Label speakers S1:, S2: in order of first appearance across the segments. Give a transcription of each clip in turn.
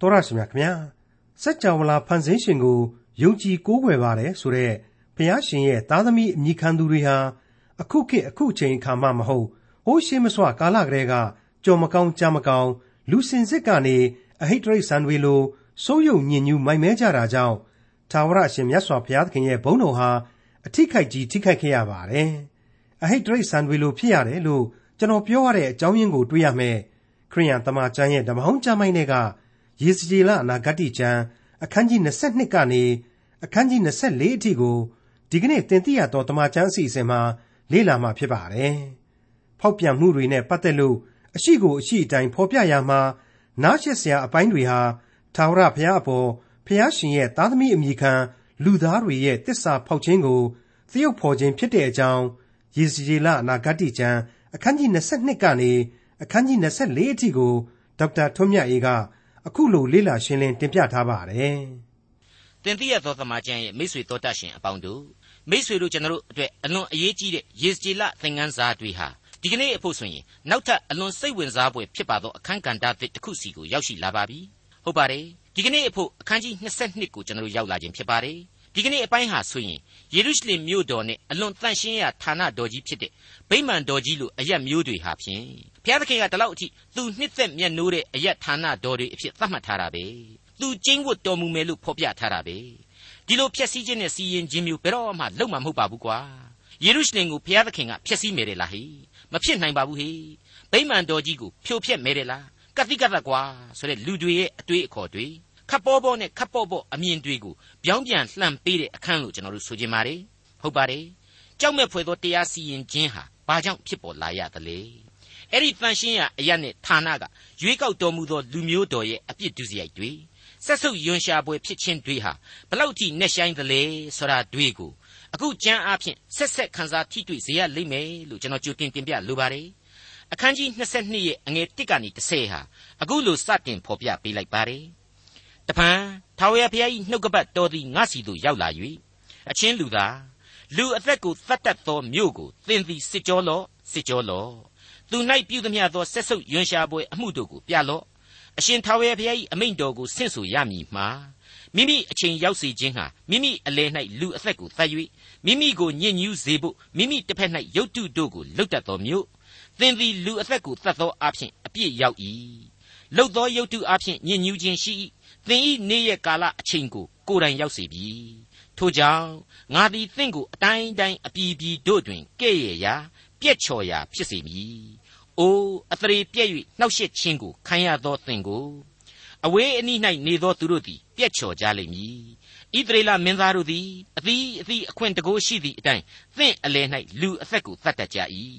S1: တော်ရရှိမြခင်ဗျာစัจ java လာဖန်ဆင်းရှင်ကိုယုံကြည်ကိုးကွယ်ပါတယ်ဆိုတော့ဘုရားရှင်ရဲ့သားသမီးအမိခံသူတွေဟာအခုခေတ်အခုချိန်အခါမှမဟုတ်ဟိုးရှိမစွာကာလကလေးကကြော်မကောင်းကြားမကောင်းလူစင်စစ်ကနေအဟိတ်တရိတ်ဆန်တွေလိုစိုးယုံညင်ညူးမိုက်မဲကြတာကြောင့်သာဝရရှင်မြတ်စွာဘုရားသခင်ရဲ့ဘုန်းတော်ဟာအထိခိုက်ကြီးထိခိုက်ခဲ့ရပါတယ်အဟိတ်တရိတ်ဆန်တွေလိုဖြစ်ရတယ်လို့ကျွန်တော်ပြောရတဲ့အကြောင်းရင်းကိုတွေးရမယ်ခရိယန်တမန်ကျမ်းရဲ့ဓမ္မဟောင်းကျမ်းပိုင်းတွေက ယေစကြည်လအနာဂတ်ကျမ်းအခန်းကြီး22ကနေအခန်းကြီး24အထိကိုဒီကနေ့သင်သိရသောတမန်ကျမ်းအစီအစဉ်မှာလေ့လာမှာဖြစ်ပါတယ်။ဖောက်ပြန်မှုတွေနဲ့ပတ်သက်လို့အရှိကိုအရှိအတိုင်းဖော်ပြရမှာနားရှက်စရာအပိုင်းတွေဟာသာဝရဘုရားအပေါ်ဘုရားရှင်ရဲ့သားသမီးအမိခံလူသားတွေရဲ့တစ္ဆာဖောက်ခြင်းကိုသရုပ်ဖော်ခြင်းဖြစ်တဲ့အကြောင်းယေစကြည်လအနာဂတ်ကျမ်းအခန်းကြီး22ကနေအခန်းကြီး24အထိကိုဒေါက်တာထွန်းမြတ်အေးက အခုလိုလေ့လာရှင်းလင်းတင်ပြထားပါတယ်။
S2: တင်ပြရသောသမာကျမ်းရဲ့မိတ်ဆွေတော်တတ်ရှင်အပေါင်းတို့မိတ်ဆွေတို့ကျွန်တော်တို့အတွက်အလွန်အရေးကြီးတဲ့ယေစကြည်လသင်ခန်းစာတွေဟာဒီကနေ့အဖို့ဆိုရင်နောက်ထပ်အလွန်စိတ်ဝင်စားဖွယ်ဖြစ်ပါသောအခန်းကဏ္ဍသစ်တစ်ခုစီကိုရောက်ရှိလာပါပြီ။ဟုတ်ပါတယ်။ဒီကနေ့အဖို့အခန်းကြီး22ကိုကျွန်တော်တို့ရောက်လာခြင်းဖြစ်ပါတယ်။ဒီကနေ့အပိုင်းဟာဆိုရင်ယေရုရှလင်မြို့တော်နဲ့အလွန်တန့်ရှင်းရာဌာနတော်ကြီးဖြစ်တဲ့ဗိမာန်တော်ကြီးလိုအရက်မျိုးတွေဟာဖြင့် ဘုရားသခင်ကတလောက်အထိသူနှစ်သက်မြတ်နိုးတဲ့အရက်ဌာနတော်တွေအဖြစ်သတ်မှတ်ထားတာပဲသူကျင်းဝတ်တော်မူမယ်လို့ဖော်ပြထားတာပဲဒီလိုဖြည့်ဆည်းခြင်းနဲ့စီရင်ခြင်းမျိုးဘယ်တော့မှလုပ်မှာမဟုတ်ပါဘူးကွာယေရုရှလင်ကိုဘုရားသခင်ကဖျက်ဆီးမယ်တယ်လားဟိမဖြစ်နိုင်ပါဘူးဟိဗိမာန်တော်ကြီးကိုဖြိုဖျက်မယ်တယ်လားကတိကတ်ကွာဆိုတဲ့လူတွေရဲ့အတွေးအခေါ်တွေခပ်ပေါ်ပေါ်နဲ့ခပ်ပေါ်ပေါ်အမြင်တွေကိုပြောင်းပြန်လှန်ပေးတဲ့အခန်းလို့ကျွန်တော်တို့ဆိုချင်ပါတယ်ဟုတ်ပါတယ်ကြောက်မဲ့ဖွယ်သောတရားစီရင်ခြင်းဟာဘာကြောင့်ဖြစ်ပေါ်လာရသလဲ အဲ့ဒီတန်ရှင်းရအရနဲ့ဌာနကရွေးကောက်တော်မူသောလူမျိုးတော်ရဲ့အပြစ်ဒုစရိုက်တွေဆက်ဆုပ်ယွန်ရှာပွဲဖြစ်ခြင်းတွေဟာဘလောက်ထိနှက်ဆိုင်သလဲဆိုတာတွေကိုအခုကြမ်းအားဖြင့်ဆက်ဆက်ခန်းစားထိတွေ့စေရလိမ့်မယ်လို့ကျွန်တော်ကြိုတင်တင်ပြလိုပါတယ်အခန်းကြီး22ရဲ့အငယ်1ကနေ30ဟာအခုလိုစတင်ဖော်ပြပေးလိုက်ပါတယ်တပံထာဝရဘုရား၏နှုတ်ကပတ်တော်သည်ငါစီသို့ရောက်လာ၍အချင်းလူသားလူအသက်ကိုသတ်တတ်သောမြို့ကိုသင်သည်စစ်ကြောလော့စစ်ကြောလော့ သူ၌ပြုသမျှသောဆက်ဆုပ်ယွန်ရှာပွဲအမှုတို့ကိုပြလော့အရှင်ထာဝရဘုရား၏အမိန့်တော်ကိုဆင့်ဆိုရမည်မှာမိမိအချိန်ရောက်စေခြင်းဟာမိမိအလယ်၌လူအသက်ကိုသတ်၍မိမိကိုညစ်ညူးစေဖို့မိမိတစ်ဖက်၌ရုတ်တုတို့ကိုလှုပ်တတ်သောမြို့သင်သည်လူအသက်ကိုသတ်သောအဖြစ်အပြစ်ရောက်၏လှုပ်သောရုတ်တုအဖြစ်ညစ်ညူးခြင်းရှိ၏သင်ဤနေ့ရက်ကာလအချိန်ကိုကိုယ်တိုင်ရောက်စေပြီထို့ကြောင့်ငါသည်သင်ကိုအတိုင်းတိုင်းအပြည်ပြည်တို့တွင်ကဲ့ရဲ့ရာ ပြက်ချော်ရာဖြစ်စေမည်အိုးအသရေပြက်၍နှောက်ရှက်ခြင်းကိုခံရသောသင်ကိုအဝေးအနီး၌နေသောသူတို့သည်ပြက်ချော်ကြလိမ့်မည်ဣသရေလမင်းသားတို့သည်အသီးအသီးအခွင့်တကိုးရှိသည့်အတိုင်းသင်အလယ်၌လူအသက်ကိုသတ်တတ်ကြ၏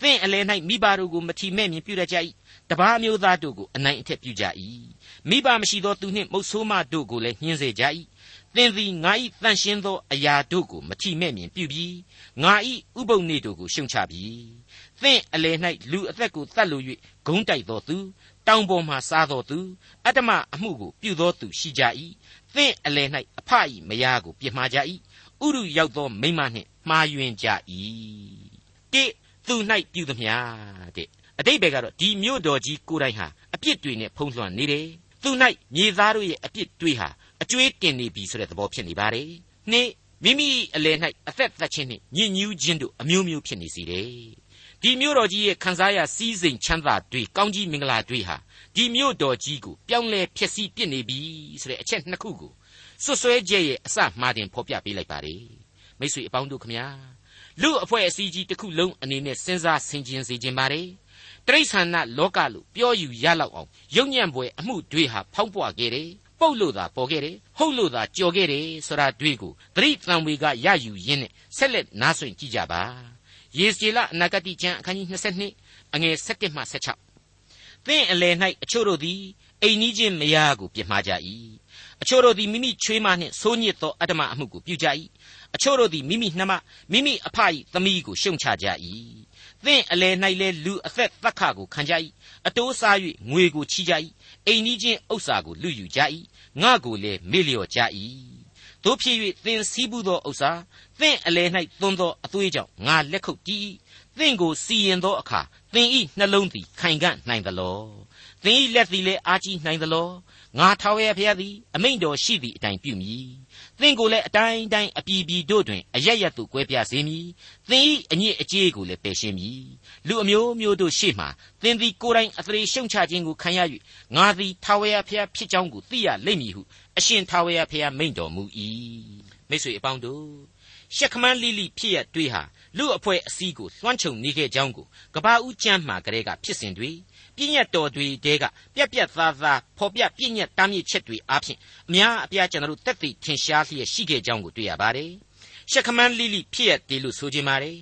S2: သင်အလယ်၌မိဘတို့ကိုမထီမဲ့မြင်ပြုတတ်ကြ၏တပါးမျိုးသားတို့ကိုအနိုင်အထက်ပြုကြ၏မိဘမရှိသောသူနှင့်မုတ်ဆိုးမတို့ကိုလည်းညှင်းစေကြ၏ သင်သည်ငါ၏တန်ရှင်းသောအရာတို့ကိုမထီမဲ့မြင်ပြုပြီးငါ၏ဥပုံနေတို့ကိုရှုံချပြီသင်အလယ်၌လူအသက်ကိုတတ်လို့၍ဂုံးတိုက်သောသူတောင်ပေါ်မှစားသောသူအတ္တမအမှုကိုပြုသောသူရှိကြ၏သင်အလယ်၌အဖ၏မယားကိုပြစ်မှားကြ၏ဥရုရောက်သောမိမနှင့်မှားယွင်းကြ၏တိသူ၌ပြုသမျှတဲ့အတိတ်ဘယ်ကတော့ဒီမြို့တော်ကြီးကိုယ်တိုင်ဟာအပြစ်တွေနဲ့ဖုံးလွှမ်းနေတယ်သူ၌မြေသားတို့ရဲ့အပြစ်တွေဟာ အကျွေးတင်နေပြီဆိုတဲ့သဘောဖြစ်နေပါတယ်နှစ်မိမိအလယ်၌အသက်သက်ခြင်းနှင့်ညစ်ညူးခြင်းတို့အမျိုးမျိုးဖြစ်နေစေတယ်ဒီမြို့တော်ကြီးရဲ့ခံစားရစည်းစိမ်ချမ်းသာတွေကောင်းကြီးမင်္ဂလာတွေဟာဒီမြို့တော်ကြီးကိုပြောင်းလဲဖျက်ဆီးပစ်နေပြီဆိုတဲ့အချက်နှစ်ခုကိုစွတ်စွဲချက်ရဲ့အစမှားတင်ဖော်ပြပေးလိုက်ပါတယ်မိတ်ဆွေအပေါင်းတို့ခမညာလူအဖွဲ့အစည်းကြီးတစ်ခုလုံးအနေနဲ့စဉ်းစားဆင်ခြင်စေခြင်းပါတယ်တရိษံနာလောကလို့ပြောယူရလောက်အောင်ယုံညံ့ပွဲအမှုတွေဟာဖောက်ပွားခဲ့တယ် ပုတ်လို့သာပေါ်ခဲ့တယ်ဟုတ်လို့သာကြော်ခဲ့တယ်ဆိုတာတွေ့ကိုသတိတံဝေကရယူရင်းနဲ့ဆက်လက်နားဆွင့်ကြည့်ကြပါယေစီလအနာဂတိကျမ်းအခန်းကြီး22အငယ်7မှ16သင်အလယ်၌အချို့တို့သည်အိမ်နီးချင်းမယားကိုပြစ်မှားကြ၏အချို့တို့သည်မိမိချွေးမနှင့်ဆိုးညစ်သောအတ္တမအမှုကိုပြုကြ၏အချို့တို့သည်မိမိနှမမိမိအဖ၏သမီးကိုရှုံချကြ၏သင်အလယ်၌လဲလူအသက်သက္ခကိုခံကြ၏အတိုးစား၍ငွေကိုချီကြ၏ အိမ်နီးချင်းဥစ္စာကိုလူယူကြ၏ငါကိုလည်းမေ့လျော့ကြ၏တို့ဖြစ်၍သင်စည်းဘူးသောဥစ္စာသင်အလယ်၌သွန်းသောအသွေးကြောင့်ငါလက်ခုပ်တီးသင်ကိုစီရင်သောအခါသင်ဤနှလုံးသည်ခိုင်ခံ့နိုင်သလော သသင်၏လက်သည်လည်းအားကြီးနိုင်သလောငါထာဝရဘုရားသည်အမိန့်တော်ရှိသည့်အတိုင်းပြုမည်သင်ကိုလည်းအတိုင်းတိုင်းအပြည်ပြည်တို့တွင်အရရသို့ကွဲပြားစေမည်သင်၏အညစ်အကြေးကိုလည်းပယ်ရှင်းမည်လူအမျိုးမျိုးတို့ရှေ့မှသင်သည်ကိုယ်တိုင်အသရေရှုံချခြင်းကိုခံရ၍ငါသည်ထာဝရဘုရားဖြစ်ကြောင်းကိုသိရလိမ့်မည်ဟုအရှင်ထာဝရဘုရားမိန့်တော်မူ၏မိတ်ဆွေအပေါင်းတို့ရှက်ခမန်းလိလိဖြစ်ရတွေးဟာလူအဖွဲ့အစည်းကိုလွှမ်းခြုံနေခဲ့ကြောင်းကိုကဘာဦးကျမ်းမှာကလေးကဖြစ်စဉ်တွေ ပြည့်ညတ်တော်တွေတဲကပြက်ပြက်သားသားဖော်ပြပြည့်ညတ်တားမြစ်ချက်တွေအားဖြင့်အများအပြားကျွန်တော်တို့တက်သိထင်ရှားလျက်ရှိခဲ့ကြောင်းကိုတွေ့ရပါတယ်ရှက်ခမန်းလိလိဖြစ်ရတေလို့ဆိုခြင်းပါတယ်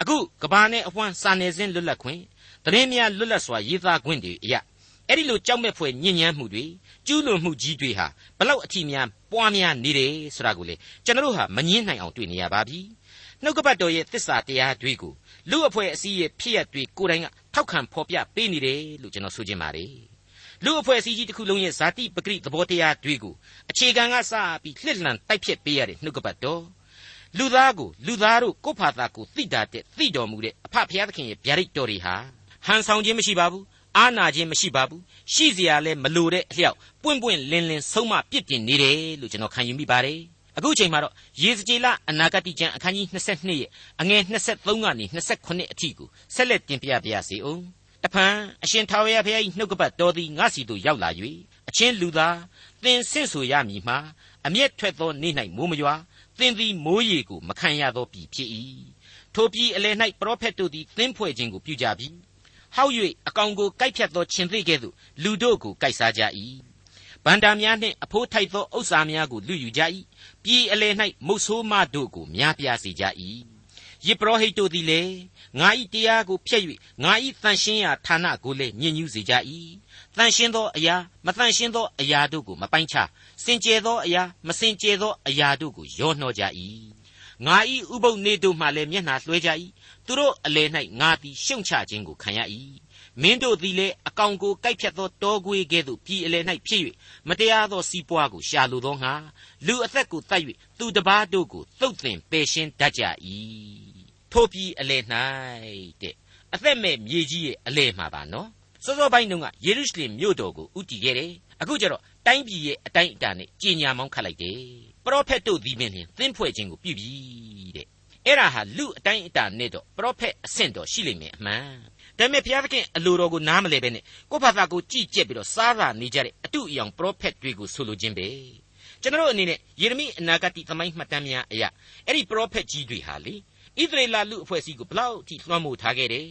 S2: အခုကဘာနဲ့အဝမ်းစာနယ်ဇင်းလွတ်လပ်ခွင့်သတင်းများလွတ်လပ်စွာရေးသားခွင့်တွေအရာအဲ့ဒီလိုကြောက်မဲ့ဖွယ်ညဉ့်ညမ်းမှုတွေကျူးလွန်မှုကြီးတွေဟာဘလောက်အထီးများပွားများနေတယ်ဆိုတာကိုလေကျွန်တော်တို့ဟာမငင်းနိုင်အောင်တွေ့နေရပါပြီနှုတ်ကပတ်တော်ရဲ့သစ္စာတရားတွေကို လူအဖွဲ့အစည်းရဲ့ဖြစ်ရပ်တွေကိုယ်တိုင်ကထောက်ခံဖော်ပြပေးနေတယ်လို့ကျွန်တော်ဆိုချင်ပါတယ်။လူအဖွဲ့အစည်းကြီးတစ်ခုလုံးရဲ့ဇာတိပဂရိသဘောတရားတွေကိုအခြေခံကစပြီးလှစ်လှန်တိုက်ဖြတ်ပေးရတဲ့နှုတ်ကပတ်တော်လူသားကိုလူသားတို့ကိုယ့်ဖာသာကိုသိတာတဲ့သိတော်မူတဲ့အဖဖျားသခင်ရဲ့ဗျာဒိတ်တော်တွေဟာဟန်ဆောင်ခြင်းမရှိပါဘူးအာနာခြင်းမရှိပါဘူးရှိစရာလည်းမလိုတဲ့အလျောက်ပွင့်ပွင့်လင်းလင်းဆုံးမပြစ်တင်နေတယ်လို့ကျွန်တော်ခံယူမိပါတယ်။ အခုချိန်မှာတော့ရေစကြည်လအနာဂတိကျမ်းအခန်းကြီး22ရဲ့အငယ်23ကနေ28အထိကိုဆက်လက်တင်ပြပါရစေအောင်တဖန်အရှင်ထာဝရဘုရား၏နှုတ်ကပတ်တော်သည်ငါစီသို့ရောက်လာ၍အချင်းလူသားသင်ဆင့်ဆိုရမည်မှာအမျက်ထွက်သောနေ့၌မိုးမရွာသင်သည်မိုးရေကိုမခံရသောပြည်ဖြစ်၏ထိုပြည်အလယ်၌ပရောဖက်တို့သည်သင်ဖွဲ့ခြင်းကိုပြုကြပြီဟောက်၍အကောင်ကိုကိုက်ဖြတ်သောခြင်းသိကဲ့သို့လူတို့ကိုကိုက်စားကြ၏ဗန္တာများနှင့်အဖိုးထိုက်သောဥစ္စာများကိုလူယူကြ၏ ပြည်အလယ်၌မုတ်ဆိုးမတို့ကိုများပြားစေကြ၏ယေပရောဟိတ်တို့သည်လည်းငါ၏တရားကိုဖျက်၍ငါ၏တန်ရှင်းရာဌာနကိုလည်းညှဉ်းညူးစေကြ၏တန်ရှင်းသောအရာမတန်ရှင်းသောအရာတို့ကိုမပိုင်းခြားစင်ကြယ်သောအရာမစင်ကြယ်သောအရာတို့ကိုရောနှောကြ၏ငါ၏ဥပုပ်နေတို့မှလည်းမျက်နှာလွှဲကြ၏သူတို့အလယ်၌ငါသည်ရှုံချခြင်းကိုခံရ၏ မင်းတို့သည်လည်းအကောင်ကိုကိုက်ဖြတ်သောတောခွေးကဲ့သို့ပြည်အလယ်၌ဖြစ်၍မတရားသောစီးပွားကိုရှာလိုသောငါလူအသက်ကိုတတ်၍သူတပားတို့ကိုသုတ်သင်ပယ်ရှင်းတတ်ကြ၏ထိုပြည်အလယ်၌တဲ့အသက်မဲ့မြေကြီးရဲ့အလယ်မှာပါနော်စောစောပိုင်းတုန်းကယေရုရှလင်မြို့တော်ကိုဥတည်ခဲ့တယ်အခုကျတော့တိုင်းပြည်ရဲ့အတိုင်းအတာနဲ့ကြီးညာမောင်းခတ်လိုက်တယ်ပရောဖက်တို့ဒီမင်းလျင်သင်းဖွဲ့ခြင်းကိုပြုပြီတဲ့အဲ့ဒါဟာလူအတိုင်းအတာနဲ့တော့ပရောဖက်အဆင့်တော်ရှိလိမ့်မယ်အမှန် ဒါပေမဲ့ဘုရားသခင်အလိုတော်ကိုနားမလဲပဲနဲ့ကိုယ့်ဘာသာကိုကြည်ကျက်ပြီးတော့စားတာနေကြတဲ့အတုအယောင်ပရောဖက်တွေကိုဆိုလိုခြင်းပဲကျွန်တော်အနေနဲ့ယေရမိအနာဂတ်သမိုင်းမှတ်တမ်းများအရာအဲ့ဒီပရောဖက်ကြီးတွေဟာလေဣသရေလလူအဖွဲ့အစည်းကိုဘလောက်ထိလွှမ်းမိုးထားခဲ့တယ်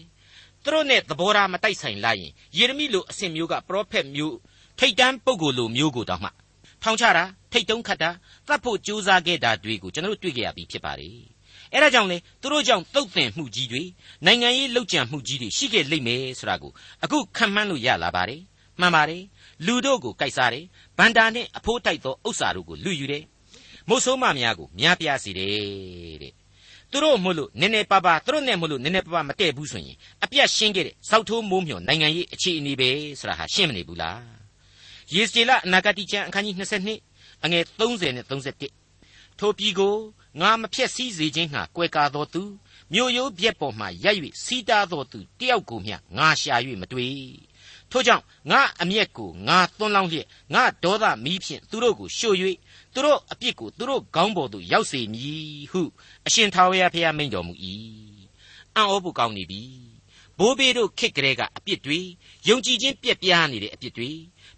S2: သူတို့နဲ့သဘောထားမတိုက်ဆိုင်လာရင်ယေရမိလိုအဆင့်မျိုးကပရောဖက်မျိုးထိတ်တန်းပုဂ္ဂိုလ်လိုမျိုးကိုတောင်မှထောင်ချတာထိတ်တုံးခတ်တာတတ်ဖို့ကြိုးစားခဲ့တာတွေကိုကျွန်တော်တို့တွေ့ကြရပြီဖြစ်ပါတယ် အဲဒါကြောင့်လေသူတို့ကြောင့်တုတ်တင်မှုကြီးတွေနိုင်ငံရေးလှုပ်ကြံမှုကြီးတွေရှိခဲ့လိမ့်မယ်ဆိုတာကိုအခုခံမှန်းလို့ရလာပါတယ်မှန်ပါတယ်လူတို့ကိုကြိုက်စားတယ်ဗန္တာနဲ့အဖိုးတိုက်သောဥစ္စာတို့ကိုလူယူတယ်မုတ်ဆိုးမများကိုများပြားစေတယ်တဲ့သူတို့မို့လို့နည်းနည်းပါးပါးသူတို့နဲ့မို့လို့နည်းနည်းပါးပါးမတည့်ဘူးဆိုရင်အပြတ်ရှင်းခဲ့တဲ့စောက်ထိုးမိုးမြော်နိုင်ငံရေးအခြေအနေပဲဆိုတာဟာရှင်းမနေဘူးလားယေစကျေလအနာဂတိကျမ်းအခန်းကြီး22အငယ်30နဲ့31ထိုပြည်ကို ငါမဖြက်စည်းစေခြင်းငှာကွယ်ကာသောသူမြို့ရိုးပြက်ပေါ်မှရိုက်၍စီးတားသောသူတယောက်ကိုမျှငါရှာ၍မတွေ့ထို့ကြောင့်ငါအမျက်ကိုငါသွန်းလောင်းလျက်ငါဒေါသမီးဖြင့်သူတို့ကိုရှို့၍သူတို့အပြစ်ကိုသူတို့ခေါင်းပေါ်သို့ရောက်စေမည်ဟုအရှင်ထာဝရဘုရားမိန့်တော်မူ၏အံ့ဩဖို့ကောင်းနေပြီဘိုးဘေးတို့ခစ်ကလေးကအပြစ်တွေယုံကြည်ခြင်းပြက်ပြားနေတဲ့အပြစ်တွေ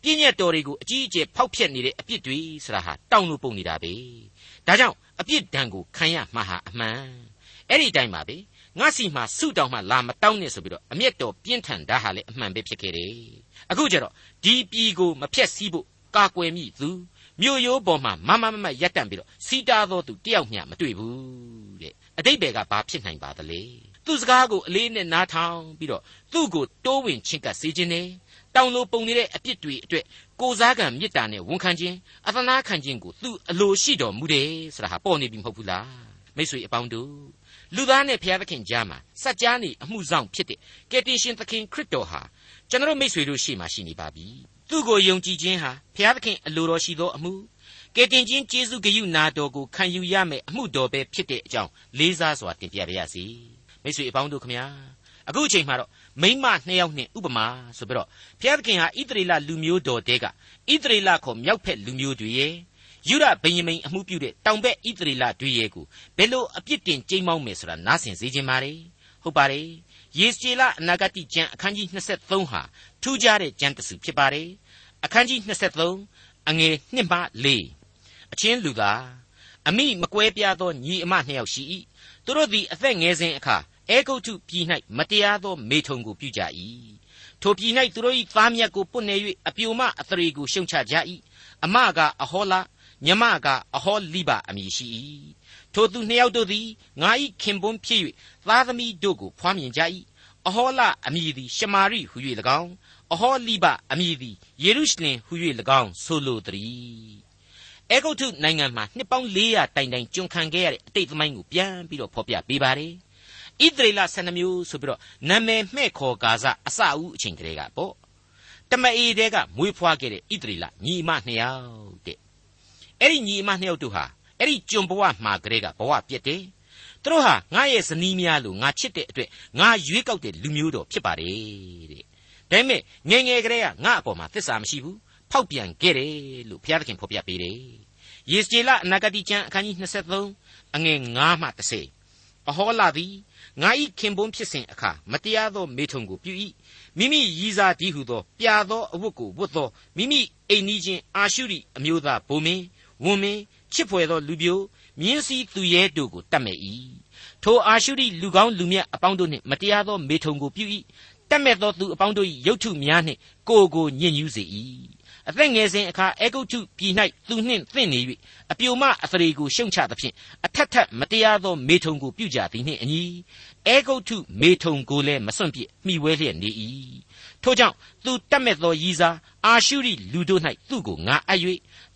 S2: ပြည့်ညတ်တော်တွေကိုအကြီးအကျယ်ဖောက်ဖျက်နေတဲ့အပြစ်တွေဆိုတာဟာတောင်းလို့ပုံနေတာပဲဒါကြောင့် အပြစ်ဒဏ်ကိုခံရမှာဟာအမှန်အဲ့ဒီတိုင်းပါပဲငါစီမှာဆုတောင်းမှလာမတောင်းနဲ့ဆိုပြီးတော့အမျက်တော်ပြင်းထန်တာဟာလည်းအမှန်ပဲဖြစ်ခဲ့တယ်အခုကျတော့ဒီပြည်ကိုမဖျက်ဆီးဖို့ကာကွယ်မိသူမြို့ရိုးပေါ်မှာမမမမရက်တန့်ပြီးတော့စီတာသောသူတယောက်မျှမတွေ့ဘူးတဲ့အတိတ်ဘယ်ကဘာဖြစ်နိုင်ပါသလဲသူစကားကိုအလေးနဲ့နားထောင်ပြီးတော့သူ့ကိုတိုးဝင်ချင်းကပ်စေခြင်းနဲ့ တောင်လိုပုံနေတဲ့အပြစ်တွေအတွက်ကိုစားကံမေတ္တာနဲ့ဝန်ခံခြင်းအသနာခံခြင်းကိုသူအလိုရှိတော်မူတယ်ဆိုတာဟာပေါ်နေပြီမဟုတ်ဘူးလားမိတ်ဆွေအပေါင်းတို့လူသားနဲ့ဘုရားသခင်ကြားမှာစัจ जा နေအမှုဆောင်ဖြစ်တဲ့ကယ်တင်ရှင်သခင်ခရစ်တော်ဟာကျွန်တော်မိတ်ဆွေတို့ရှေ့မှာရှိနေပါပြီသူ့ကိုယုံကြည်ခြင်းဟာဘုရားသခင်အလိုတော်ရှိသောအမှုကယ်တင်ခြင်းကျေးဇူးဂရုနာတော်ကိုခံယူရမယ်အမှုတော်ပဲဖြစ်တဲ့အကြောင်းလေးစားစွာတင်ပြပါရစေမိတ်ဆွေအပေါင်းတို့ခမညာအခုအချိန်မှာတော့ မိန်းမနှစ်ယောက်နှင့်ဥပမာဆိုပြီးတော့ဘုရားသခင်ဟာဣသရေလလူမျိုးတော်တဲကဣသရေလခေါ်မြောက်ဖက်လူမျိုးတွေရဲ့ယူရဗိယမိန်အမှုပြုတဲ့တောင်ဘက်ဣသရေလတွေရဲ့ကိုဘယ်လိုအပြစ်တင်ကြိမ်းမောင်းမယ်ဆိုတာနားဆင်စေခြင်းပါလေဟုတ်ပါတယ်ယေစကျေလအနာဂတိကျမ်းအခန်းကြီး23ဟာထူးခြားတဲ့ကျမ်းတစ်စုဖြစ်ပါတယ်အခန်းကြီး23အငယ်1မှ4အချင်းလူသားအမိမကွဲပြားသောညီအမနှစ်ယောက်ရှိ၏သူတို့သည်အသက်ငယ်စဉ်အခါ အဲဂုတ်ထုပြည်၌မတရားသောမေထုံကိုပြုကြ၏ထိုပြည်၌သူတို့၏သားမြတ်ကိုပွတ်နေ၍အပြိုမအသရေကိုရှုံချကြ၏အမကအဟောလာညမကအဟောလိဘအမည်ရှိ၏ထိုသူနှစ်ယောက်တို့သည်ငါ၏ခင်ပွန်းဖြစ်၍သားသမီးတို့ကိုဖွားမြင်ကြ၏အဟောလအမည်သည်ရှမာရိဟု၍၎င်းအဟောလိဘအမည်သည်ယေရုရှလင်ဟု၍၎င်းဆိုလိုသည်အဲဂုတ်ထုနိုင်ငံမှာနှစ်ပေါင်း400တိုင်တိုင်ကျွန်ခံခဲ့ရတဲ့အတိတ်သမိုင်းကိုပြန်ပြီးတော့ဖော်ပြပေးပါတယ် ဣသရေလ12မျိုးဆိုပြီးတော့နာမည်မှဲ့ခေါ်ကာစအစအဦးအချိန်ကလေးကပေါ့တမအေတဲကမွေးဖွားခဲ့တဲ့ဣသရေလညီအမနှစ်ယောက်တဲ့အဲ့ဒီညီအမနှစ်ယောက်တို့ဟာအဲ့ဒီကျွန်ဘဝမှာကလေးကဘဝပြည့်တယ်သူတို့ဟာငါရဲ့ဇနီးများလို့ငါချစ်တဲ့အတွက်ငါရွေးကောက်တဲ့လူမျိုးတော်ဖြစ်ပါတယ်တဲ့ဒါပေမဲ့ငယ်ငယ်ကလေးကငါအပေါ်မှာသစ္စာမရှိဘူးဖောက်ပြန်ခဲ့တယ်လို့ဘုရားသခင်ဖော်ပြပေးတယ်ယေစကျေလအနာဂတိကျမ်းအခန်းကြီး23အငယ်9မှ30 အဟောလာသည်ငါဤခင်ပွန်းဖြစ်စဉ်အခါမတရားသောမေထုံကိုပြု၏မိမိရည်စားတည်းဟုသောပြာသောအဝတ်ကိုဝတ်သောမိမိအိမ်နီးချင်းအာရှုရိအမျိုးသားဗိုလ်မင်းဝန်မင်းချစ်ဖွယ်သောလူပြိုမြင်းစည်းသူရဲတို့ကိုတတ်မဲ့၏ထိုအာရှုရိလူကောင်းလူမြတ်အပေါင်းတို့နှင့်မတရားသောမေထုံကိုပြု၏တတ်မဲ့သောသူအပေါင်းတို့၏ရုပ်ထုများနှင့်ကိုယ်ကိုညှဉ်းညူးစေ၏ အသက်ငယ်စဉ်အခါအေဂုတ်ထုပြည်၌သူနှင့်သင့်နေ၍အပြိုမအသရေကိုရှုံချသဖြင့်အထက်ထက်မတရားသောမေထုံကိုပြုကြသည်နှင့်အညီအေဂုတ်ထုမေထုံကိုလည်းမစွန့်ပြစ်မိဝဲလျက်နေ၏ထို့ကြောင့်သူတတ်မဲ့သောရည်စားအာရှုရိလူတို့၌သူ့ကိုငါအပ်၍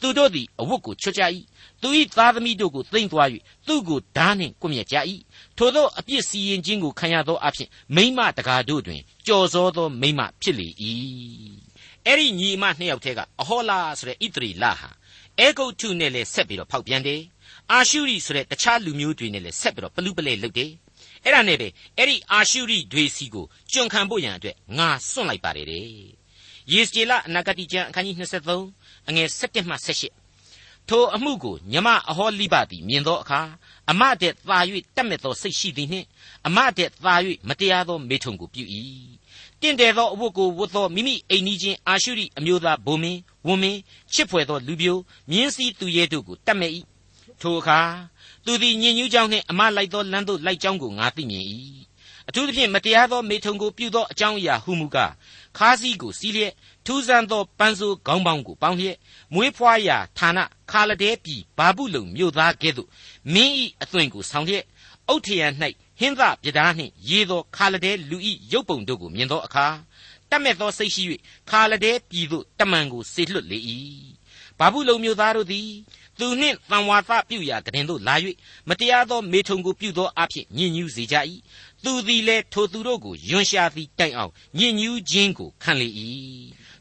S2: သူတို့သည်အဝတ်ကိုချွတ်ကြ၏သူ၏သားသမီးတို့ကိုသိမ့်သွား၍သူ့ကိုဓာနှင့်ကွမြက်ကြ၏ထိုသောအပြစ်စီရင်ခြင်းကိုခံရသောအဖြစ်မိမတကာတို့တွင်ကြော်စောသောမိမဖြစ်လေ၏ အဲ့ဒီညီအမနှစ်ယောက်တည်းကအဟောလာဆိုတဲ့ဣသရီလဟာအဲဂုတ်ထုနဲ့လည်းဆက်ပြီးတော့ဖောက်ပြန်တယ်အာရှုရိဆိုတဲ့တခြားလူမျိုးတွေနဲ့လည်းဆက်ပြီးတော့ပလူပလဲလုပ်တယ်အဲ့ဒါနဲ့ပဲအဲ့ဒီအာရှုရိတွေစီကိုကျွန်ခံဖို့ရန်အတွက်ငါစွန့်လိုက်ပါတယ်တဲ့ယေစကျေလအနာဂတိကျမ်းအခန်းကြီး23အငယ်17မှ18ထိုအမှုကိုညမအဟောလိဘသည်မြင်သောအခါအမတဲ့သာ၍တတ်မဲ့သောစိတ်ရှိသည်နှင့်အမတဲ့သာ၍မတရားသောမေထုံကိုပြု၏ တင့်တယ်သောအဝတ်ကိုဝတ်သောမိမိအိမ်နီးချင်းအာရှုရိအမျိုးသားဗိုလ်မင်းဝန်မင်းချစ်ဖွယ်သောလူပြိုမြင်းစည်းသူရဲတို့ကိုတတ်မဲ့၏ထိုအခါသူသည်ညင်ညူးကြောင်းနှင့်အမလိုက်သောလမ်းသို့လိုက်ကြောင်းကိုငါသိမြင်၏အထူးသဖြင့်မတရားသောမေထုံကိုပြုသောအကြောင်းအရာဟုမူကားခါးစည်းကိုစီးလျက်ထူးဆန်းသောပန်းစိုးခေါင်းပေါင်းကိုပေါင်းလျက်မွေးဖွားရာဌာနခါလဒဲပြည်ဘာဘူးလုံမြို့သားကဲ့သို့မင်းဤအသွင်ကိုဆောင်လျက်အုတ်ထရံ၌ ဟင်းသပြဒါးနှင့်ရေသောခါလဒဲလူဤရုပ်ပုံတို့ကိုမြင်သောအခါတတ်မဲ့သောစိတ်ရှိ၍ခါလဒဲပြည်သို့တမန်ကိုဆေလွတ်လေ၏ဘာဘူးလုံမျိုးသားတို့သည်သူနှင့်တံဝါသပြုရာကတင်သို့လာ၍မတရားသောမေထုံကိုပြုသောအဖြစ်ညဉ်ညူးစေကြ၏သူသည်လည်းထိုသူတို့ကိုယွန်ရှာသည်တိုင်အောင်ညဉ်ညူးခြင်းကိုခံလေ၏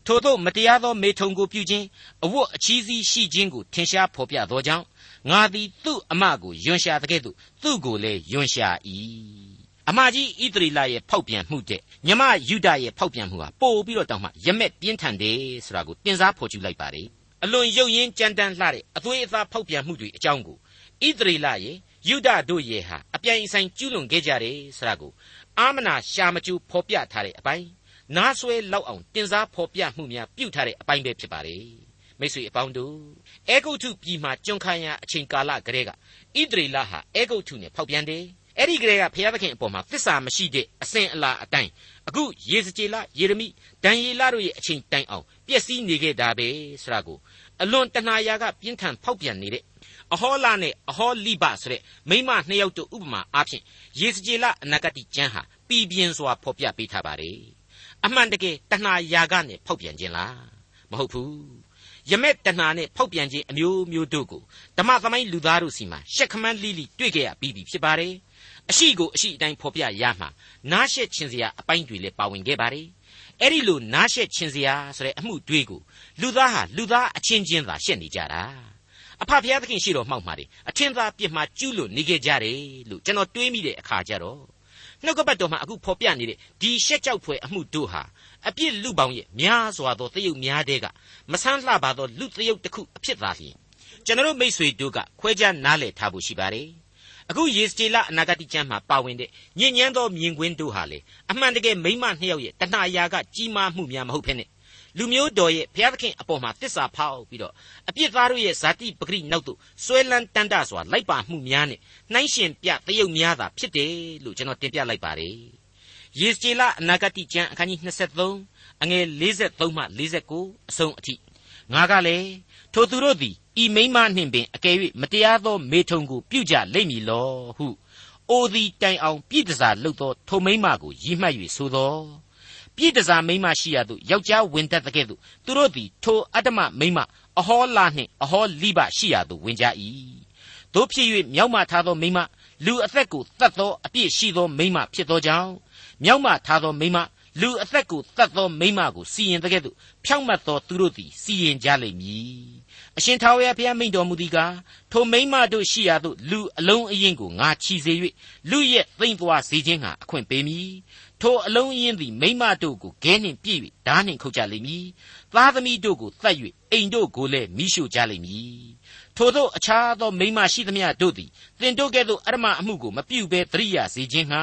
S2: ထို့သောမတရားသောမေထုံကိုပြုခြင်းအဝတ်အချီးစီးရှိခြင်းကိုထင်ရှားဖော်ပြသောကြောင့် ငါသည်သူ့အမကိုယွန်ရှာတဲ့ကဲ့သို့သူ့ကိုလည်းယွန်ရှာ၏အမကြီးဣသရီလရဲ့ဖောက်ပြန်မှုတဲ့ညမယုဒရဲ့ဖောက်ပြန်မှုဟာပို့ပြီးတော့တောင်းမှရမက်ပြင်းထန်တယ်ဆိုတာကိုတင်စားဖော်ကျူလိုက်ပါတယ်အလွန်ရုပ်ရင်းကြမ်းတမ်းလှတဲ့အသွေးအသားဖောက်ပြန်မှုတွေအကြောင်းကိုဣသရေလရဲ့ယုဒတို့ရဲ့ဟာအပြိုင်အဆိုင်ကျူးလွန်ခဲ့ကြတယ်ဆိုတာကိုအာမနာရှာမကျူဖော်ပြထားတဲ့အပိုင်းနားဆွဲလောက်အောင်တင်စားဖော်ပြမှုများပြုထားတဲ့အပိုင်းပဲဖြစ်ပါတယ် မိတ်ဆွေအပေါင်းတို့အေဂုတ်ထုပြည်မှာကျွန်ခံရအချိန်ကာလကတည်းကဣသရေလဟာအေဂုတ်ထုနဲ့ဖောက်ပြန်တယ်အဲ့ဒီကလေးကဘုရားသခင်အပေါ်မှာသစ္စာမရှိတဲ့အစဉ်အလာအတိုင်းအခုယေစကြည်လယေရမိဒံယေလတို့ရဲ့အချိန်တိုင်အောင်ပျက်စီးနေခဲ့တာပဲဆိုတာကိုအလွန်တဏှာရာကပြင်းထန်ဖောက်ပြန်နေတဲ့အဟောလနဲ့အဟောလိဘဆိုတဲ့မိမနှစ်ယောက်တို့ဥပမာအားဖြင့်ယေစကြည်လအနာဂတိကျမ်းဟာပြည်ပြင်းစွာဖော်ပြပေးထားပါတယ်အမှန်တကယ်တဏှာရာကနဲ့ဖောက်ပြန်ခြင်းလားမဟုတ်ဘူး ယမက်တဏှာနဲ့ဖောက်ပြန်ခြင်းအမျိုးမျိုးတို့ကိုဓမ္မသမိုင်းလူသားတို့စီမှာရှက်ခမန်းလိလိတွေ့ကြရပြီးပြီဖြစ်ပါတယ်အရှိကိုအရှိအတိုင်းဖော်ပြရမှာနားရှက်ခြင်းစရာအပိုင်းတွေလည်းပါဝင်ခဲ့ပါတယ်အဲ့ဒီလိုနားရှက်ခြင်းစရာဆိုတဲ့အမှုတွေကိုလူသားဟာလူသားအချင်းချင်းသာရှက်နေကြတာအဖဖျားသခင်ရှိတော်မှောက်မှာတယ်အထင်သာပြစ်မှာကျူးလွန်နေခဲ့ကြတယ်လို့ကျွန်တော်တွေးမိတဲ့အခါကျတော့နှုတ်ကပတ်တော်မှာအခုဖော်ပြနေတဲ့ဒီရှက်ကြောက်ဖွယ်အမှုတို့ဟာ အပြစ်လူပေါင်းရဲ့များစွာသောတယုတ်များတဲ့ကမဆန်းလှပါသောလူတယုတ်တစ်ခုအဖြစ်သာလျှင်ကျွန်တော်မိษွေတို့ကခွဲခြားနားလည်ထားဖို့ရှိပါတယ်အခုယေစတေလအနာဂတိကျမ်းမှာပါဝင်တဲ့ညဉ့်ညမ်းသောမြင်ကွင်းတို့ဟာလေအမှန်တကယ်မိမနှစ်ယောက်ရဲ့တဏှာရာကကြီးမားမှုများမဟုတ်ဖ ೇನೆ လူမျိုးတော်ရဲ့ဘုရားသခင်အပေါ်မှာတစ္ဆာဖောက်ပြီးတော့အပြစ်သားတို့ရဲ့ဇာတိပဂရိနောက်သို့ဆွဲလန်းတန်တစွာလိုက်ပါမှုများနဲ့နှိုင်းရှင်ပြတယုတ်များသာဖြစ်တယ်လို့ကျွန်တော်တင်ပြလိုက်ပါတယ် ယေစတေလအနာဂတိကျမ်းအခန်းကြီး23အငယ်43မှ49အဆုံးအထိငါကလည်းထိုသူတို့သည်ဤမိမနှင့်ပင်အကယ်၍မတရားသောမေထုံကိုပြုကြလိမ့်မည်လောဟုအိုသည်တိုင်အောင်ပြည်တစားလှုပ်သောထိုမိမကိုရည်မှတ်၍ဆိုသောပြည်တစားမိမရှိရသို့ယောက်ျားဝင်တတ်တဲ့ကဲ့သို့သူတို့သည်ထိုအတ္တမမိမအဟောလာနှင့်အဟောလိဘရှိရသို့ဝင်ကြ၏တို့ဖြစ်၍မြောက်မထားသောမိမလူအသက်ကိုတတ်သောအပြစ်ရှိသောမိမဖြစ်သောကြောင့် မြောက်မထားသောမိမလူအသက်ကိုတတ်သောမိမကိုစီရင်တဲ့ကဲ့သို့ဖြောင့်မတ်သောသူတို့သည်စီရင်ကြလိမ့်မည်အရှင်ထာဝရဘုရားမိန့်တော်မူသည်ကားထိုမိမတို့ရှိရာသို့လူအလုံးအင်းကိုငါချီစေ၍လူရဲ့သိမ့်သွားစေခြင်းဟာအခွင့်ပေးမည်ထိုအလုံးအင်းသည်မိမတို့ကိုဂဲနှင့်ပြည့်၍ဓာနှင့်ခုတ်ကြလိမ့်မည်သားသမီးတို့ကိုတတ်၍အိမ်တို့ကိုလည်းမိရှို့ကြလိမ့်မည် ထိုသောအခြားသောမိမရှိသမျှတို့သည်သင်တို့ကဲ့သို့အရမအမှုကိုမပြုဘဲသတိရစေခြင်းဟာ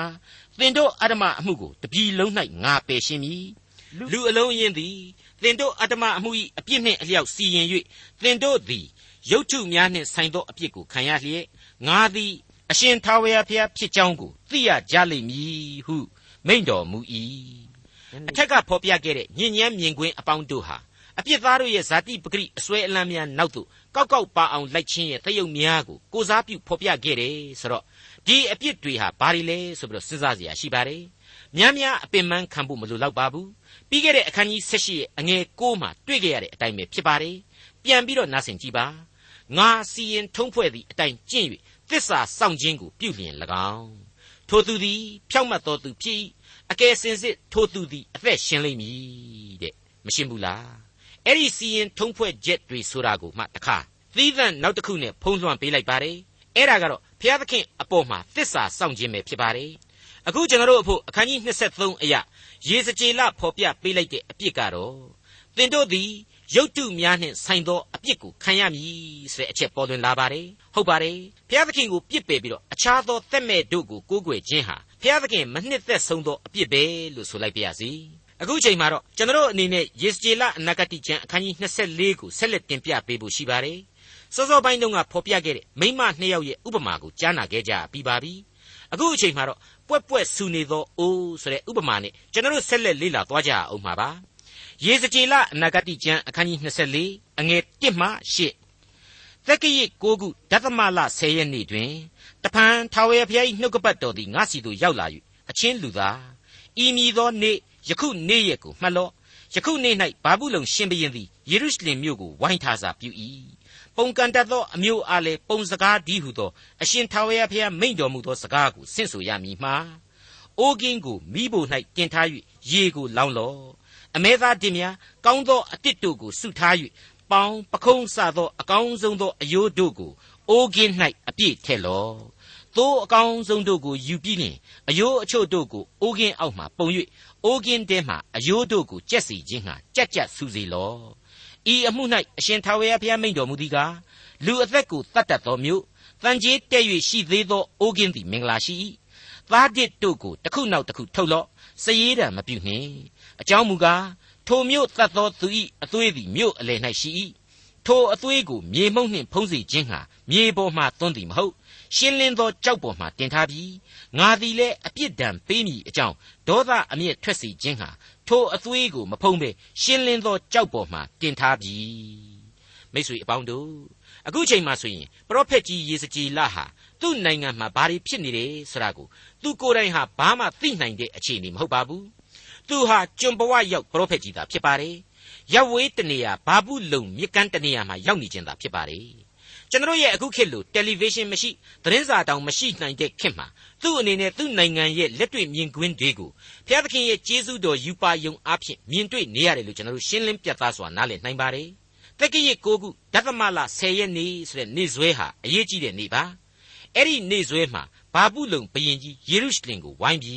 S2: သင်တို့အတ္တမအမှုကိုတပြီလုံး၌ငါပယ်ရှင်းမည်လူအလုံးအင်းသည်သင်တို့အတ္တမအမှု၏အပြစ်နှင့်အလျောက်စီရင်၍သင်တို့သည်ရုပ်ထုများနှင့်ဆိုင်သောအပြစ်ကိုခံရလျက်ငါသည်အရှင်ထာဝရဘုရားဖြစ်ကြောင်းကိုသိရကြလိမ့်မည်ဟုမိန့်တော်မူ၏အထက်ကဖော်ပြခဲ့တဲ့ညဉ့်ညမ်းမြင်ကွင်းအပေါင်းတို့ဟာ အပြစ်သားတို့ရဲ့ဇာတိပဂရိအစွဲအလန်းများနောက်သို့ကောက်ကောက်ပါအောင်လိုက်ခြင်းရဲ့တယုံများကိုကိုစားပြုဖော်ပြခဲ့တယ်ဆိုတော့ဒီအပြစ်တွေဟာဘာတွေလဲဆိုပြီးတော့စဉ်းစားစရာရှိပါတယ်များများအပင်ပန်းခံဖို့မလိုတော့ပါဘူးပြီးခဲ့တဲ့အခန်းကြီး16ရဲ့အငယ်6မှာတွေ့ကြရတဲ့အတိုင်းပဲဖြစ်ပါတယ်ပြန်ပြီးတော့နားဆင်ကြည့်ပါငါစီရင်ထုံးဖွဲ့သည့်အတိုင်းကျင့်၍သစ္စာစောင့်ခြင်းကိုပြုလျင်၎င်းထိုသူသည်ဖြောက်မတ်တော်သူဖြစ်အကယ်စင်စစ်ထိုသူသည်အသက်ရှင်လိမ့်မည်တဲ့မရှင်းဘူးလား အဲ့ဒီစီရင်ထုံးဖွဲ့ချက်တွေဆိုတာကိုမှတခါသီးသန့်နောက်တစ်ခုနဲ့ဖုံးလွှမ်းပေးလိုက်ပါတယ်အဲ့ဒါကတော့ဘုရားသခင်အပေါ်မှာသစ္စာစောင့်ခြင်းပဲဖြစ်ပါတယ်အခုကျွန်တော်တို့အဖို့အခန်းကြီး23အရာရေစကြည်လဖော်ပြပေးလိုက်တဲ့အပြစ်ကတော့သင်တို့သည်ရုပ်တုများနှင့်ဆိုင်သောအပြစ်ကိုခံရမည်ဆိုတဲ့အချက်ပေါ်လွင်လာပါတယ်ဟုတ်ပါတယ်ဘုရားသခင်ကိုပြစ်ပယ်ပြီးတော့အခြားသောသက်မဲ့တို့ကိုကိုးကွယ်ခြင်းဟာဘုရားသခင်မနှစ်သက်ဆုံးသောအပြစ်ပဲလို့ဆိုလိုက်ပါရစေ အခုချိန်မှာတော့ကျွန်တော်အနေနဲ့ယေစကြည်လအနာဂတိကျမ်းအခန်းကြီး24ကိုဆက်လက်တင်ပြပေးဖို့ရှိပါတယ်စောစောပိုင်းတုန်းကဖော်ပြခဲ့တဲ့မိမနှစ်ယောက်ရဲ့ဥပမာကိုကြားနာခဲ့ကြပြီးပါပြီအခုအချိန်မှာတော့ပွက်ပွက်ဆူနေသောအိုးဆိုတဲ့ဥပမာနဲ့ကျွန်တော်ဆက်လက်လေ့လာသွားကြအောင်ပါပါရေစကြည်လအနာဂတိကျမ်းအခန်းကြီး24အငယ်1မှ8သက်ကရိ6ခုဒသမလ10ရက်နေ့တွင်တဖန်ထာဝရဘုရား၏နှုတ်ကပတ်တော်သည်ငါစီသို့ရောက်လာ၍အချင်းလူသားဤမည်သောနေ့ ယခုနေ့ရက်ကိုမှတ်လော့ယခုနေ့၌ဘာဘူးလုံရှင်ဘရင်သည်ယေရုရှလင်မြို့ကိုဝိုင်းထားစာပြု၏ပုံကန်တတ်သောအမျိုးအားလည်းပုံစကားဒီဟုသောအရှင်ထာဝရဘုရားမိန့်တော်မူသောစကားကိုဆင့်ဆိုရမည်မှာအိုးကင်းကိုမိဖို့၌တင်ထား၍ရေကိုလောင်းလော့အမဲသားတင်များကောင်းသောအတစ်တို့ကိုဆုထား၍ပေါင်းပခုံးစသောအကောင်းဆုံးသောအယိုးတို့ကိုအိုးကင်း၌အပြည့်ထည့်လော့သိုးအကောင်းဆုံးတို့ကိုယူပြီးလျင်အယိုးအချို့တို့ကိုအိုးကင်းအောက်မှပုံ၍ အိုးကင်းတဲမှအယိုးတို့ကိုကြက်စီခြင်းဟာကြက်ကြက်ဆူစေလော့ဤအမှု၌အရှင်ထာဝရဘုရားမိန့်တော်မူသည်ကားလူအသက်ကိုတတ်တတ်သောမြို့တန်ကြီးတဲ့၍ရှိသေးသောအိုးကင်းသည်မင်္ဂလာရှိ၏သားတစ်တို့ကိုတစ်ခုနောက်တစ်ခုထုတ်လော့စည်ရည်တံမပြုနှင့်အကြောင်းမူကားထိုမြို့တတ်သောသူ၏အသွေးသည်မြို့အလယ်၌ရှိ၏ထိုအသွေးကိုမြေမှုန့်နှင့်ဖုံးစေခြင်းဟာမြေပေါ်မှသွန်းသည်မဟုတ် ရှင်းလင်းသောကြောက်ပေါ်မှတင်ထားပြီးငါသည်လည်းအပြစ်ဒဏ်ပေးမည်အကြောင်းဒေါသအမျက်ထွက်စေခြင်းဟာထိုအသွေးကိုမဖုံးဘဲရှင်းလင်းသောကြောက်ပေါ်မှတင်ထားပြီမိတ်ဆွေအပေါင်းတို့အခုချိန်မှာဆိုရင်ပရောဖက်ကြီးယေစကြည်လဟာသူ့နိုင်ငံမှာဘာတွေဖြစ်နေတယ်ဆိုတာကိုသူကိုယ်တိုင်ဟာဘာမှသိနိုင်တဲ့အခြေအနေမဟုတ်ပါဘူးသူဟာကျွန်ဘဝရောက်ပရောဖက်ကြီးသာဖြစ်ပါတယ်ရပ်ဝေးတနေရာဘာဘူးလုံမြစ်ကမ်းတနေရာမှာရောက်နေခြင်းသာဖြစ်ပါတယ် ကျွန်တော်ရဲ့အခုခေတ်လိုတယ်လီဗေးရှင်းမရှိသတင်းစာတောင်မရှိနိုင်တဲ့ခေတ်မှာသူ့အနေနဲ့သူ့နိုင်ငံရဲ့လက်တွေ့မြင်ကွင်းတွေကိုဘုရားသခင်ရဲ့ကျေးဇူးတော်ယူပါယုံအားဖြင့်မြင်တွေ့နေရတယ်လို့ကျွန်တော်ရှင်းလင်းပြသစွာနားလည်နိုင်ပါတယ်။တက္ကရာ9ခုဒသမလ10ရက်နေ့ဆိုတဲ့နေ့စွဲဟာအရေးကြီးတဲ့နေ့ပါ။အဲ့ဒီနေ့စွဲမှာဘာဘူးလုံဘရင်ကြီးယေရုရှလင်ကိုဝိုင်းပြီ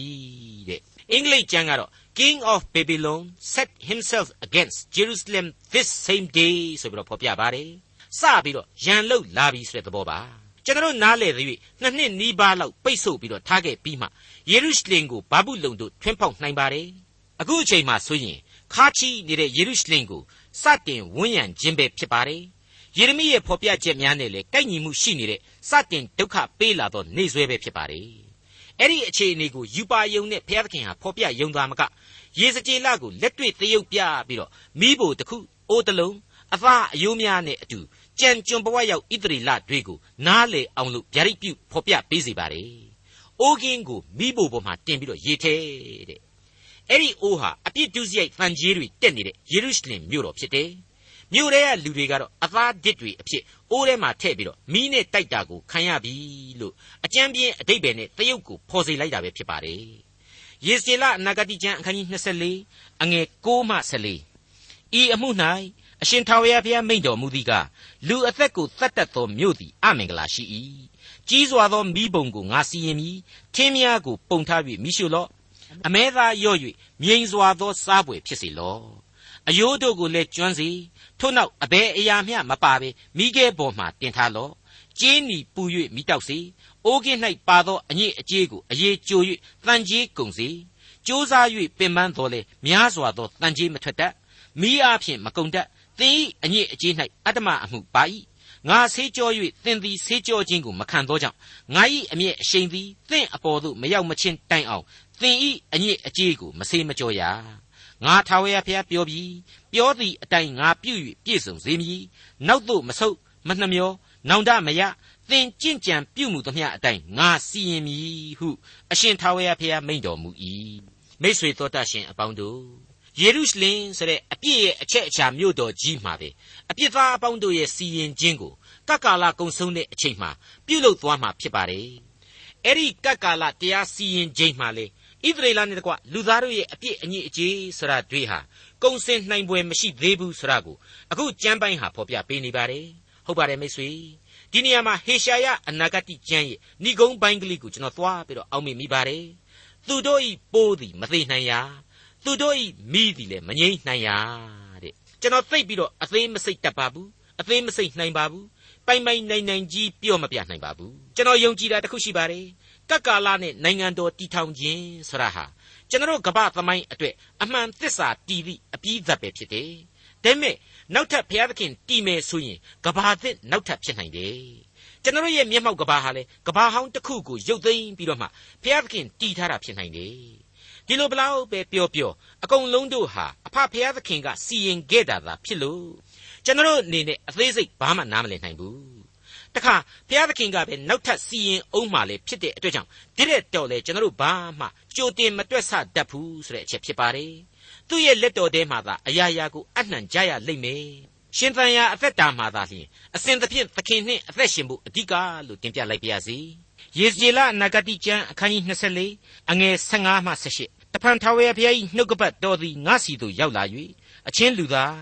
S2: တဲ့အင်္ဂလိပ်ကျမ်းကတော့ King of Babylon set himself against Jerusalem this same day ဆိုပြီးတော့ဖော်ပြပါတယ် စပြီးတော့ရန်လုတ်လာပြီဆိုတဲ့သဘောပါကျွန်တော်နားလေသည်နှစ်နှစ်နီးပါးလောက်ပိတ်ဆို့ပြီးတော့ထားခဲ့ပြီးမှယေရုရှလင်ကိုဘာဘူးလုံတို့ထွင်းပေါက်နိုင်ပါတယ်အခုအချိန်မှဆိုရင်ခါချီနေတဲ့ယေရုရှလင်ကိုစတင်ဝန်းရံခြင်းပဲဖြစ်ပါတယ်ယေရမိရဲ့ဖော်ပြချက်များနဲ့လည်းကိုက်ညီမှုရှိနေတဲ့စတင်ဒုက္ခပေးလာသောနေဆွဲပဲဖြစ်ပါတယ်အဲ့ဒီအခြေအနေကိုယူပါယုံနဲ့ဘုရားသခင်ဟာဖော်ပြယုံသားမကရေစကြည်လကိုလက်တွေ့သရုပ်ပြပြီးတော့မိဖို့တခုအိုးတလုံးအသားအယိုးများနဲ့အတူ ကြံကြွန်ဘဝရောက်ဣသရေလတွေကိုနားလေအောင်လို့ဗျာဒိတ်ပြုဖော်ပြပေးစီပါတယ်။အိုးကင်းကိုမိဖို့ပေါ်မှာတင်ပြီးတော့ရေထဲတဲ့။အဲ့ဒီအိုးဟာအပြစ်ဒုစရိုက်ဖန်ကြီးတွေတက်နေတဲ့ယေရုရှလင်မြို့တော်ဖြစ်တယ်။မြို့ထဲကလူတွေကတော့အသားဒစ်တွေအဖြစ်အိုးထဲမှာထည့်ပြီးတော့မီးနဲ့တိုက်တာကိုခံရပြီလို့အကြမ်းပြင်းအတိတ်ပဲနဲ့တရုတ်ကိုဖော်စေလိုက်တာပဲဖြစ်ပါတယ်။ယေစကျေလအနာဂတိကျမ်းအခန်းကြီး24အငယ်6မှ14ဤအမှု၌ အရှင်ထာဝရဘုရားမိန့်တော်မူသည်ကလူအသက်ကိုတတ်တတ်သောမြို့သည်အမင်္ဂလာရှိ၏ကြီးစွာသောမိဘုံကိုငါစီရင်မည်ထင်းများကိုပုံထား၍မိရှုလော့အမဲသားရော့၍မြိန်စွာသောစားပွဲဖြစ်စေလော့အယိုးတို့ကိုလည်းကျွမ်းစေထို့နောက်အဘယ်အရာမျှမပါဘဲမိခဲပေါ်မှတင်ထားလော့ကျင်းနီပူ၍မိတောက်စေအိုးကင်း၌ပါသောအညစ်အကြေးကိုအေးကြို၍တန်ကြီးကုန်စေကြိုးစား၍ပင်ပန်းတော်လေများစွာသောတန်ကြီးမထွက်တတ်မိအားဖြင့်မကုန်တတ် သင်၏အညစ်အကြေး၌အတ္တမအမှုပါ၏ငါဆေးကြော၍သင်သည်ဆေးကြောခြင်းကိုမခံသောကြောင့်ငါ၏အမျက်အရှိန်သည်သင်အပေါ်သို့မရောက်မချင်းတိုင်အောင်သင်၏အညစ်အကြေးကိုမဆေးမကြောရငါထာဝရဘုရားပြောပြီးပြောသည့်အတိုင်းငါပြု၍ပြည့်စုံစေမည်နောက်သို့မဆုတ်မနှမျောနောင်တမရသင်ကြင့်ကြံပြုမှုသမျှအတိုင်းငါစီရင်မည်ဟု အရှင်ထာဝရဘုရားမိန့်တော်မူ၏မိတ်ဆွေတော်တတ်ရှင်အပေါင်းတို့ ယေရုရှလင်ဆိုတဲ့အပြည့်ရဲ့အချက်အချာမြို့တော်ကြီးမှာပဲအပြစ်သားအပေါင်းတို့ရဲ့စီရင်ခြင်းကိုကပ်ကာလကုံဆုံးတဲ့အချိန်မှာပြုလုပ်သွားမှာဖြစ်ပါတယ်အဲ့ဒီကပ်ကာလတရားစီရင်ခြင်းမှာလေဣသရေလနဲ့တကွလူသားတို့ရဲ့အပြစ်အညစ်အကြေးဆိုတာတွေဟာကုံစင်နိုင်ပွဲမရှိသေးဘူးဆိုတာကိုအခုကျမ်းပိုင်းဟာဖော်ပြပေးနေပါတယ်ဟုတ်ပါတယ်မိတ်ဆွေဒီနေရာမှာဟေရှာယအနာဂတိကျမ်းရဲ့ဏိဂုံးပိုင်းကလေးကိုကျွန်တော်သွားပြီးတော့အောက်မေ့မိပါတယ်သူတို့ဤပိုးသည်မသေးနိုင်ရာ သူတို့ဤမိသည်လည်းမငြိမ့်နိုင်ရာတဲ့ကျွန်တော်သိပြီးတော့အသေးမစိတ်တတ်ပါဘူးအသေးမစိတ်နိုင်ပါဘူးပိုင်ပိုင်နိုင်နိုင်ကြီးပြော့မပြနိုင်ပါဘူးကျွန်တော်ယုံကြည်တာတခုရှိပါတယ်ကပ်ကာလနဲ့နိုင်ငံတော်တည်ထောင်ခြင်းဆရာဟာကျွန်တော်ကမ္ဘာသမိုင်းအတွက်အမှန်သစ္စာတည်သည့်အပြီးသက်ပဲဖြစ်တယ်ဒါပေမဲ့နောက်ထပ်ဘုရားသခင်တည်မယ်ဆိုရင်ကဘာသစ်နောက်ထပ်ဖြစ်နိုင်တယ်ကျွန်တော်ရဲ့မျက်မှောက်ကဘာဟာလေကဘာဟောင်းတစ်ခုကိုရုပ်သိမ်းပြီးတော့မှဘုရားသခင်တည်ထားတာဖြစ်နိုင်တယ် ဒီလိုဘလောက်ပဲပြောပြောအကုန်လုံးတို့ဟာအဖဘုရားသခင်ကစီရင်ခဲ့တာသာဖြစ်လို့ကျွန်တော်အနေနဲ့အသေးစိတ်ဘာမှနားမလည်နိုင်ဘူးတခါဘုရားသခင်ကပဲနောက်ထပ်စီရင်အောင်မှလည်းဖြစ်တဲ့အတွက်ကြောင့်ဒီတဲ့တော့လေကျွန်တော်တို့ဘာမှကြိုတင်မတွက်ဆတတ်ဘူးဆိုတဲ့အချက်ဖြစ်ပါတယ်သူ့ရဲ့လက်တော်ထဲမှာသာအရာရာကိုအနှံကြရလိမ့်မယ်ရှင်သန်ရာအသက်တာမှာသာလျှင်အစဉ်သဖြင့်သခင်နှင့်အသက်ရှင်ဖို့အဓိကလို့တင်ပြလိုက်ပါရစေယေဇကျေလနဂတိကျမ်းအခန်းကြီး24အငယ်15မှ18 တဖန်ထာဝရဘုရား၏နှုတ်ကပတ်တော်သည်ငါစီသို့ရောက်လာ၍အချင်းလူသား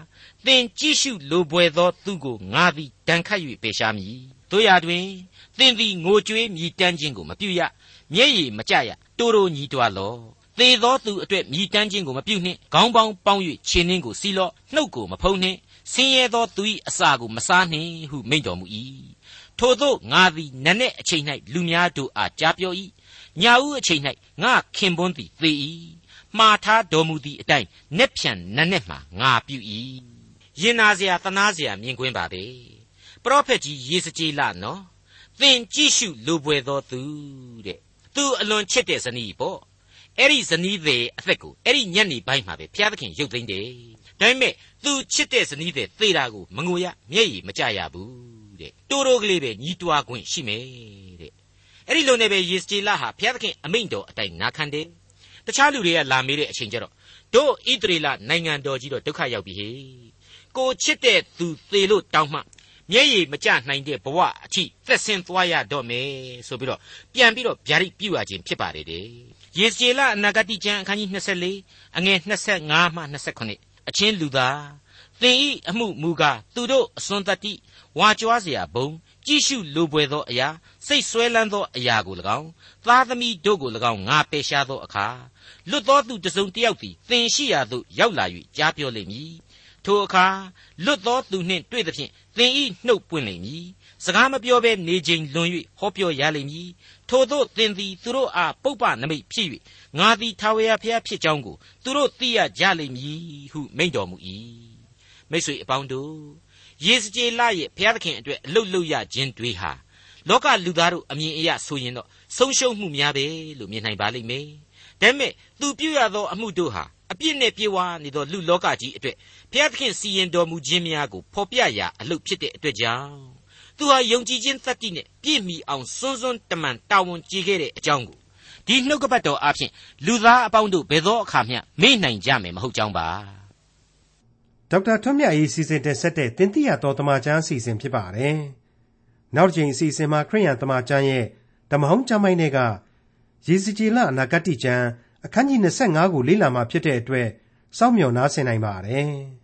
S2: သင်ကြည့်ရှုလိုပွေသောသူကိုငါသည်တန်ခတ်၍ပေရှားမည်တို့ရာတွင်သင်သည်ငိုကြွေးမြည်တမ်းခြင်းကိုမပြုရမျက်ရည်မကြရတိုးတိုးညီးတွားလော့သေသောသူအတွက်မြည်တမ်းခြင်းကိုမပြုနှင့်ခေါင်းပေါင်းပေါင်း၍ခြေနှင်းကိုစီးလော့နှုတ်ကိုမဖုံးနှင့်ဆင်းရဲသောသူ၏အစာကိုမစားနှင့်ဟုမိန့်တော်မူ၏ထို့သောငါသည်နက်နက်အချိန်၌လူများတို့အားကြားပြော၏ ညာဦးအချိန်၌ငါခင်ပွန်းသည်သေ၏မှားထားတော်မူသည့်အတိုင်းနက်ဖြန်နက်နက်မှငါပြု၏ရင်နာเสียတနာเสียမြင်ကွင်းပါပဲပရောဖက်ကြီးယေစကြည်လနော်သင်ကြည့်ရှုလိုပွေသောသူတဲ့သူအလွန်ချစ်တဲ့ဇနီးပေါ့အဲ့ဒီဇနီးတွေအသက်ကိုအဲ့ဒီညက်နေပိုင်းမှာပဲဘုရားသခင်ရုပ်သိမ်းတယ်ဒါပေမဲ့သူချစ်တဲ့ဇနီးတွေသေတာကိုမငိုရမျက်ရည်မကြရဘူးတဲ့တိုးတိုးကလေးပဲညီးတွားခွင့်ရှိမယ်တဲ့ အဲ့ဒီလိုနဲ့ပဲယေစကြည်လဟာဘုရားသခင်အမိန့်တော်အတိုင်းနာခံတယ်တခြားလူတွေကလာမေးတဲ့အချိန်ကျတော့တို့ဣသရေလနိုင်ငံတော်ကြီးတော့ဒုက္ခရောက်ပြီဟေကိုချစ်တဲ့သူသေလို့တောင်းမှမျက်ရည်မကျနိုင်တဲ့ဘဝအထိသက်ဆင်းသွားရတော့မယ်ဆိုပြီးတော့ပြန်ပြီးတော့ဗျာဒိတ်ပြုရခြင်းဖြစ်ပါတယ်တဲ့ယေဇေလအနာဂတိကျမ်းအခန်းကြီး24အငယ်25မှ29အချင်းလူသား သင်ဤအမှုမူကားသူတို့အစွန်းတတ္တိဝါကြွားเสียဘုံကြည့်ရှုလိုပွေသောအရာ စိတ်ဆွဲလန်းသောအရာကို၎င်းသားသမီးတို့ကို၎င်းငါပယ်ရှားသောအခါလွတ်သောသူတစုံတစ်ယောက်သည်သင်ရှိရာသို့ရောက်လာ၍ကြားပြောလိမ့်မည်ထိုအခါလွတ်သောသူနှင့်တွေ့သဖြင့်သင်ဤနှုတ်ပွင့်လိမ့်မည်စကားမပြောဘဲနေချိန်လွန်၍ဟောပြောရလိမ့်မည်ထို့သောသင်သည်သူတို့အားပုပ္ပနမိတ်ဖြစ်၍ငါသည်ထာဝရဘုရားဖြစ်ကြောင်းကိုသူတို့သိရကြလိမ့်မည်ဟုမိန့်တော်မူ၏မိတ်ဆွေအပေါင်းတို့ယေစကြည်လရဲ့ဘုရားသခင်အတွက်အလုတ်လုတ်ရခြင်းတွေဟာ လောကလူသားတို့အမြင်အရဆိုရင်တော့ဆုံးရှုံးမှုများပဲလို့မြင်နိုင်ပါလိမ့်မယ်ဒါပေမဲ့သူပြုရသောအမှုတို့ဟာအပြစ်နဲ့ပြေဝါနေသောလူလောကကြီးအတွက်ဘုရားသခင်စီရင်တော်မူခြင်းများကိုဖော်ပြရာအလုပ်ဖြစ်တဲ့အတွက်ကြောင့်သူဟာယုံကြည်ခြင်းသတ္တိနဲ့ပြည့်မီအောင်စွန်းစွန်းတမန်တာဝန်ကြီးခဲ့တဲ့အကြောင်းကိုဒီနှုတ်ကပတ်တော်အဖြစ်လူသားအပေါင်းတို့ဘယ်သောအခါမျှမေ့နိုင်ကြမယ်မဟုတ်ကြောင်းပါ
S1: ဒေါက်တာထွန်းမြတ်ရေးစီစဉ်တင်ဆက်တဲ့တင်ပြရတော်တမချန်းအစီအစဉ်ဖြစ်ပါတယ် နောက်တစ်ချိန်အစီအစဉ်မှာခရိယန်တမချန်းရဲ့ဓမ္မဟောင်းကျမ်းပိုင်းတွေကရေစကြည်လအနာဂတ်ကျမ်းအခန်းကြီး25ကိုလေ့လာမှဖြစ်တဲ့အတွက်စောင့်မျှော်နားဆင်နိုင်ပါတယ်။